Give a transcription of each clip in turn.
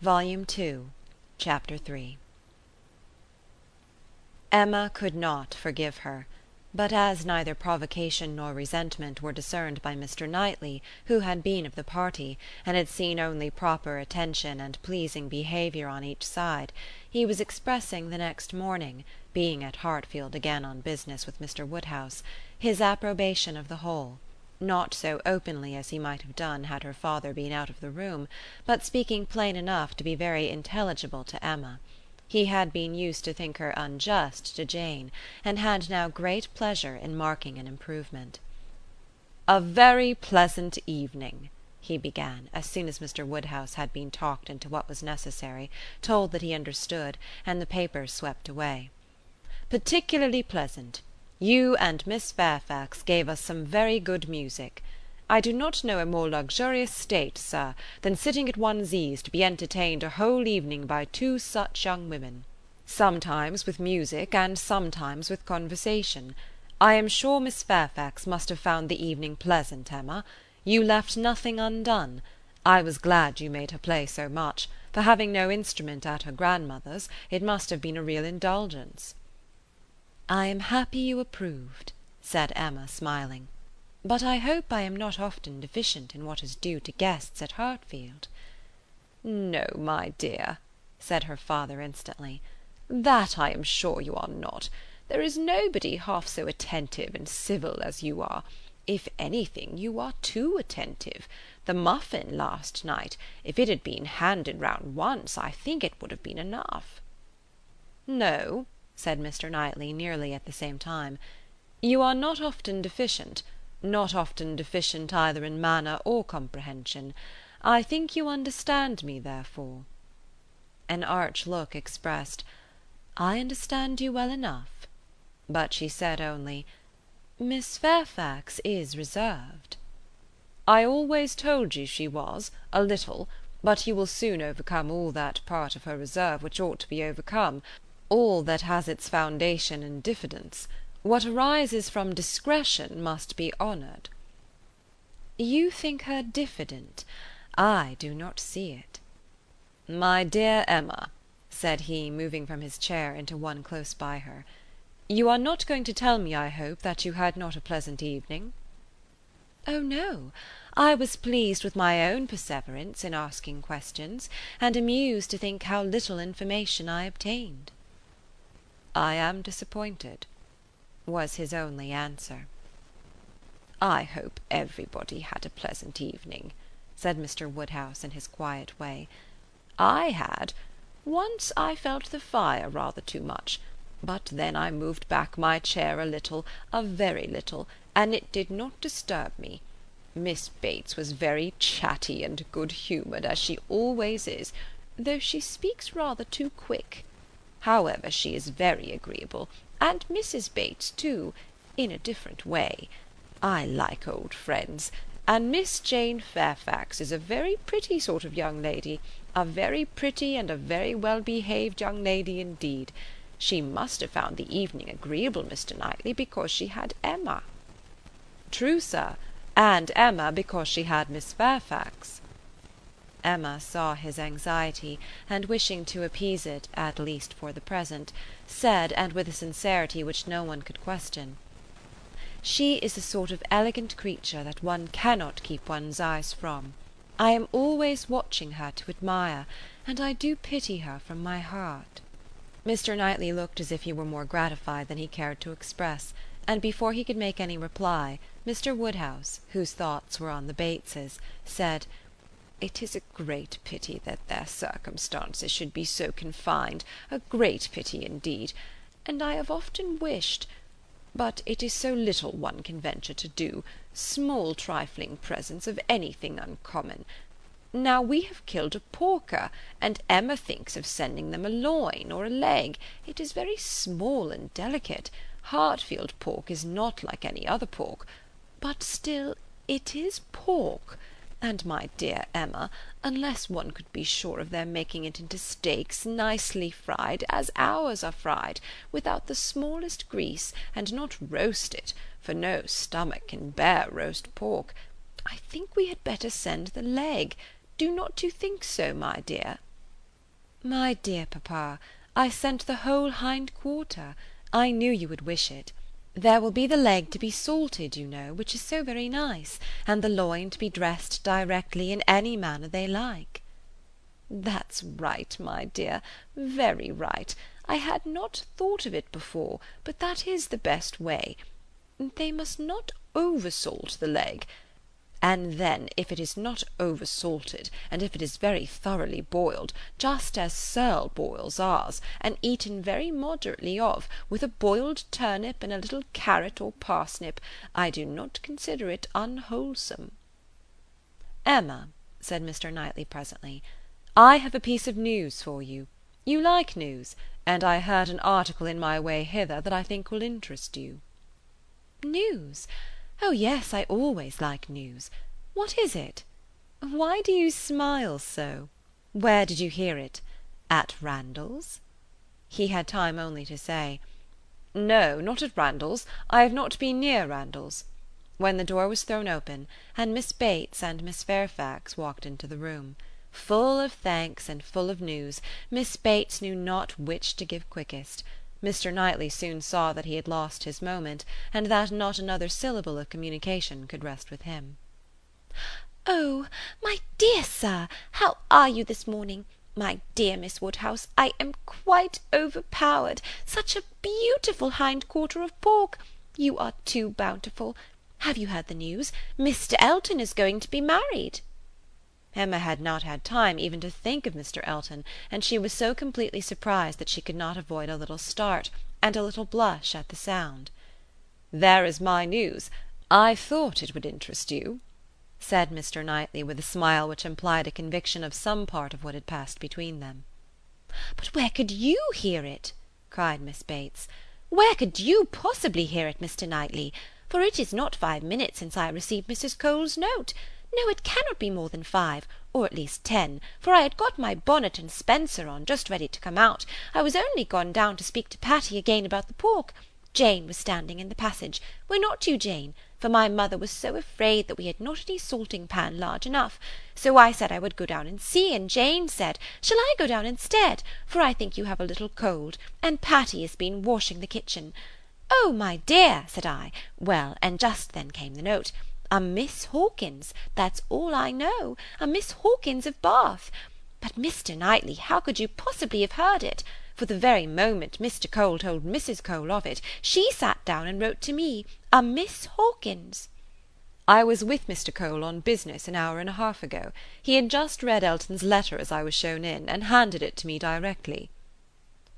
Volume Two, Chapter 3 Emma could not forgive her; but as neither provocation nor resentment were discerned by Mr. Knightley, who had been of the party, and had seen only proper attention and pleasing behaviour on each side, he was expressing the next morning, being at Hartfield again on business with Mr. Woodhouse, his approbation of the whole; not so openly as he might have done had her father been out of the room, but speaking plain enough to be very intelligible to Emma. He had been used to think her unjust to Jane, and had now great pleasure in marking an improvement. "A very pleasant evening," he began, as soon as Mr. Woodhouse had been talked into what was necessary, told that he understood, and the papers swept away. "Particularly pleasant. You and Miss Fairfax gave us some very good music. I do not know a more luxurious state, Sir, than sitting at one's ease to be entertained a whole evening by two such young women; sometimes with music, and sometimes with conversation. I am sure Miss Fairfax must have found the evening pleasant, Emma. You left nothing undone. I was glad you made her play so much; for having no instrument at her grandmother's, it must have been a real indulgence." "I am happy you approved," said Emma, smiling but I hope I am not often deficient in what is due to guests at Hartfield." "No, my dear," said her father instantly, "that I am sure you are not. There is nobody half so attentive and civil as you are. If anything, you are too attentive. The muffin last night, if it had been handed round once, I think it would have been enough." "No," said Mr. Knightley nearly at the same time, "you are not often deficient not often deficient either in manner or comprehension. I think you understand me therefore." An arch look expressed, "I understand you well enough." But she said only, "Miss Fairfax is reserved." "I always told you she was, a little; but you will soon overcome all that part of her reserve which ought to be overcome, all that has its foundation in diffidence. What arises from discretion must be honoured." "You think her diffident. I do not see it." "My dear Emma," said he, moving from his chair into one close by her, "you are not going to tell me, I hope, that you had not a pleasant evening?" "Oh no. I was pleased with my own perseverance in asking questions, and amused to think how little information I obtained." "I am disappointed was his only answer. "I hope everybody had a pleasant evening," said Mr. Woodhouse in his quiet way. "I had. Once I felt the fire rather too much; but then I moved back my chair a little, a very little, and it did not disturb me. Miss Bates was very chatty and good humoured, as she always is, though she speaks rather too quick. However, she is very agreeable and Mrs. Bates too, in a different way. I like old friends; and Miss Jane Fairfax is a very pretty sort of young lady, a very pretty and a very well behaved young lady indeed. She must have found the evening agreeable, Mr. Knightley, because she had Emma." "True, sir; and Emma because she had Miss Fairfax." Emma saw his anxiety, and wishing to appease it, at least for the present, said, and with a sincerity which no one could question, "She is the sort of elegant creature that one cannot keep one's eyes from. I am always watching her to admire, and I do pity her from my heart." Mr. Knightley looked as if he were more gratified than he cared to express, and before he could make any reply, Mr. Woodhouse, whose thoughts were on the Bateses, said, "It is a great pity that their circumstances should be so confined, a great pity indeed; and I have often wished but it is so little one can venture to do, small trifling presents of anything uncommon. Now we have killed a porker, and Emma thinks of sending them a loin or a leg; it is very small and delicate; Hartfield pork is not like any other pork; but still it is pork. And, my dear Emma, unless one could be sure of their making it into steaks nicely fried, as ours are fried, without the smallest grease, and not roast it, for no stomach can bear roast pork, I think we had better send the leg. Do not you think so, my dear?" "My dear papa, I sent the whole hind quarter. I knew you would wish it. There will be the leg to be salted, you know, which is so very nice, and the loin to be dressed directly in any manner they like." "That's right, my dear, very right. I had not thought of it before, but that is the best way. They must not over salt the leg and then if it is not over salted, and if it is very thoroughly boiled, just as Serle boils ours, and eaten very moderately of, with a boiled turnip and a little carrot or parsnip, I do not consider it unwholesome." "Emma," said Mr. Knightley presently, "I have a piece of news for you. You like news, and I heard an article in my way hither that I think will interest you." "News? Oh yes, I always like news. What is it? Why do you smile so? Where did you hear it? At Randalls?" He had time only to say: "No, not at Randalls. I have not been near Randalls," when the door was thrown open, and Miss Bates and Miss Fairfax walked into the room. Full of thanks and full of news, Miss Bates knew not which to give quickest. Mr. Knightley soon saw that he had lost his moment, and that not another syllable of communication could rest with him. "Oh, my dear Sir, how are you this morning? My dear Miss Woodhouse, I am quite overpowered. Such a beautiful hind quarter of pork! You are too bountiful. Have you heard the news? Mr. Elton is going to be married. Emma had not had time even to think of Mr. Elton, and she was so completely surprised that she could not avoid a little start, and a little blush at the sound. "There is my news. I thought it would interest you," said Mr. Knightley, with a smile which implied a conviction of some part of what had passed between them. "But where could you hear it?" cried Miss Bates. "Where could you possibly hear it, Mr. Knightley? For it is not five minutes since I received Mrs. Cole's note. No, it cannot be more than five, or at least ten, for I had got my bonnet and spencer on, just ready to come out. I was only gone down to speak to Patty again about the pork. Jane was standing in the passage. Were not you, Jane? For my mother was so afraid that we had not any salting pan large enough. So I said I would go down and see, and Jane said, Shall I go down instead? For I think you have a little cold, and Patty has been washing the kitchen. Oh, my dear, said I. Well, and just then came the note. A Miss Hawkins, that's all I know, a Miss Hawkins of Bath. But, Mr. Knightley, how could you possibly have heard it? For the very moment Mr. Cole told Mrs. Cole of it, she sat down and wrote to me, a Miss Hawkins. I was with Mr. Cole on business an hour and a half ago. He had just read Elton's letter as I was shown in, and handed it to me directly.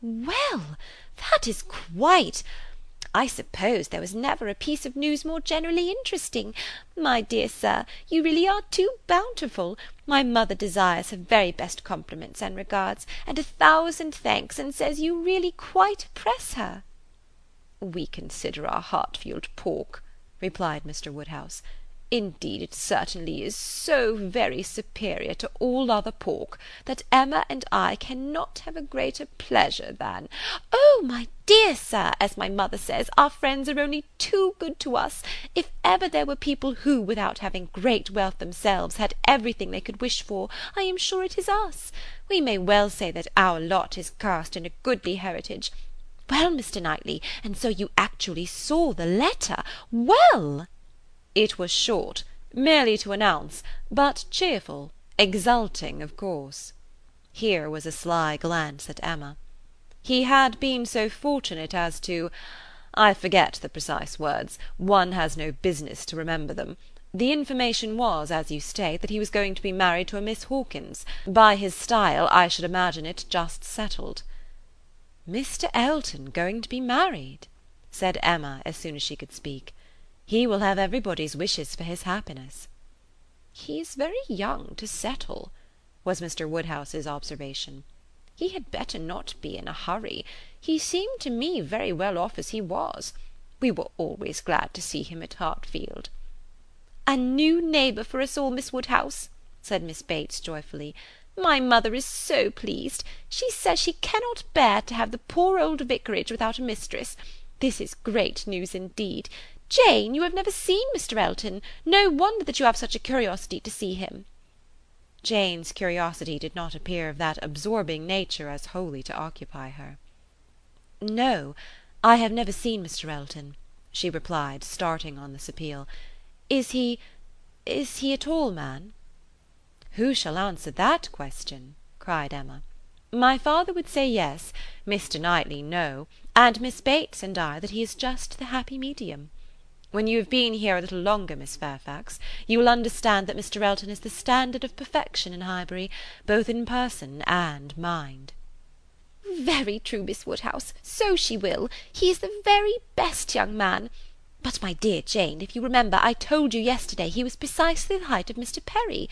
Well, that is quite I suppose there was never a piece of news more generally interesting. My dear Sir, you really are too bountiful. My mother desires her very best compliments and regards, and a thousand thanks, and says you really quite oppress her." "We consider our Hartfield pork," replied Mr. Woodhouse. Indeed it certainly is so very superior to all other pork, that Emma and I cannot have a greater pleasure than "Oh, my dear Sir, as my mother says, our friends are only too good to us. If ever there were people who, without having great wealth themselves, had everything they could wish for, I am sure it is us. We may well say that our lot is cast in a goodly heritage. Well, Mr. Knightley, and so you actually saw the letter. Well! It was short, merely to announce, but cheerful, exulting, of course. Here was a sly glance at Emma. He had been so fortunate as to I forget the precise words, one has no business to remember them. The information was, as you state, that he was going to be married to a Miss Hawkins. By his style, I should imagine it just settled. Mr. Elton going to be married? said Emma as soon as she could speak. He will have everybody's wishes for his happiness." "He is very young to settle," was Mr. Woodhouse's observation. "He had better not be in a hurry. He seemed to me very well off as he was. We were always glad to see him at Hartfield." "A new neighbour for us all, Miss Woodhouse," said Miss Bates joyfully. "My mother is so pleased. She says she cannot bear to have the poor old vicarage without a mistress. This is great news indeed. Jane, you have never seen Mr. Elton. No wonder that you have such a curiosity to see him." Jane's curiosity did not appear of that absorbing nature as wholly to occupy her. "No, I have never seen Mr. Elton," she replied, starting on this appeal. "Is he–is he a tall man?" "Who shall answer that question?" cried Emma. "My father would say yes, Mr. Knightley no, and Miss Bates and I that he is just the happy medium. When you have been here a little longer, Miss Fairfax, you will understand that Mr. Elton is the standard of perfection in Highbury, both in person and mind." "Very true, Miss Woodhouse, so she will. He is the very best young man. But, my dear Jane, if you remember, I told you yesterday he was precisely the height of Mr. Perry.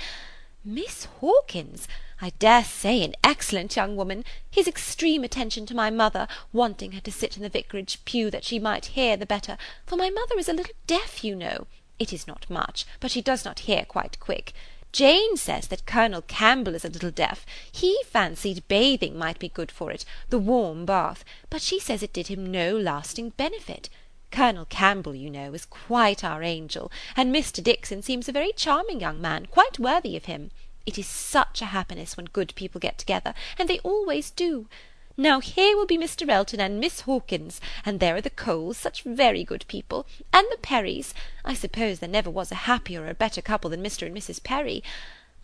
Miss Hawkins! I dare say an excellent young woman. His extreme attention to my mother, wanting her to sit in the vicarage pew that she might hear the better, for my mother is a little deaf, you know. It is not much, but she does not hear quite quick. Jane says that Colonel Campbell is a little deaf. He fancied bathing might be good for it, the warm bath, but she says it did him no lasting benefit. Colonel Campbell, you know, is quite our angel, and Mr. Dixon seems a very charming young man, quite worthy of him. It is such a happiness when good people get together, and they always do. Now here will be Mr. Elton and Miss Hawkins, and there are the Coles, such very good people, and the Perrys. I suppose there never was a happier or a better couple than Mr. and Mrs. Perry.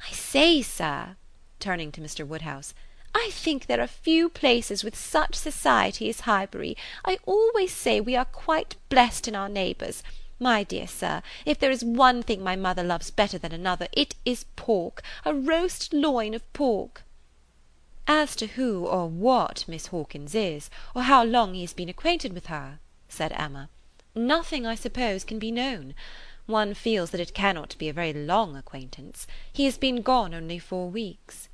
I say, sir," turning to Mr. Woodhouse, "I think there are few places with such society as Highbury. I always say we are quite blessed in our neighbours. My dear sir, if there is one thing my mother loves better than another, it is pork, a roast loin of pork." "As to who or what Miss Hawkins is, or how long he has been acquainted with her," said Emma, "nothing, I suppose, can be known. One feels that it cannot be a very long acquaintance. He has been gone only four weeks."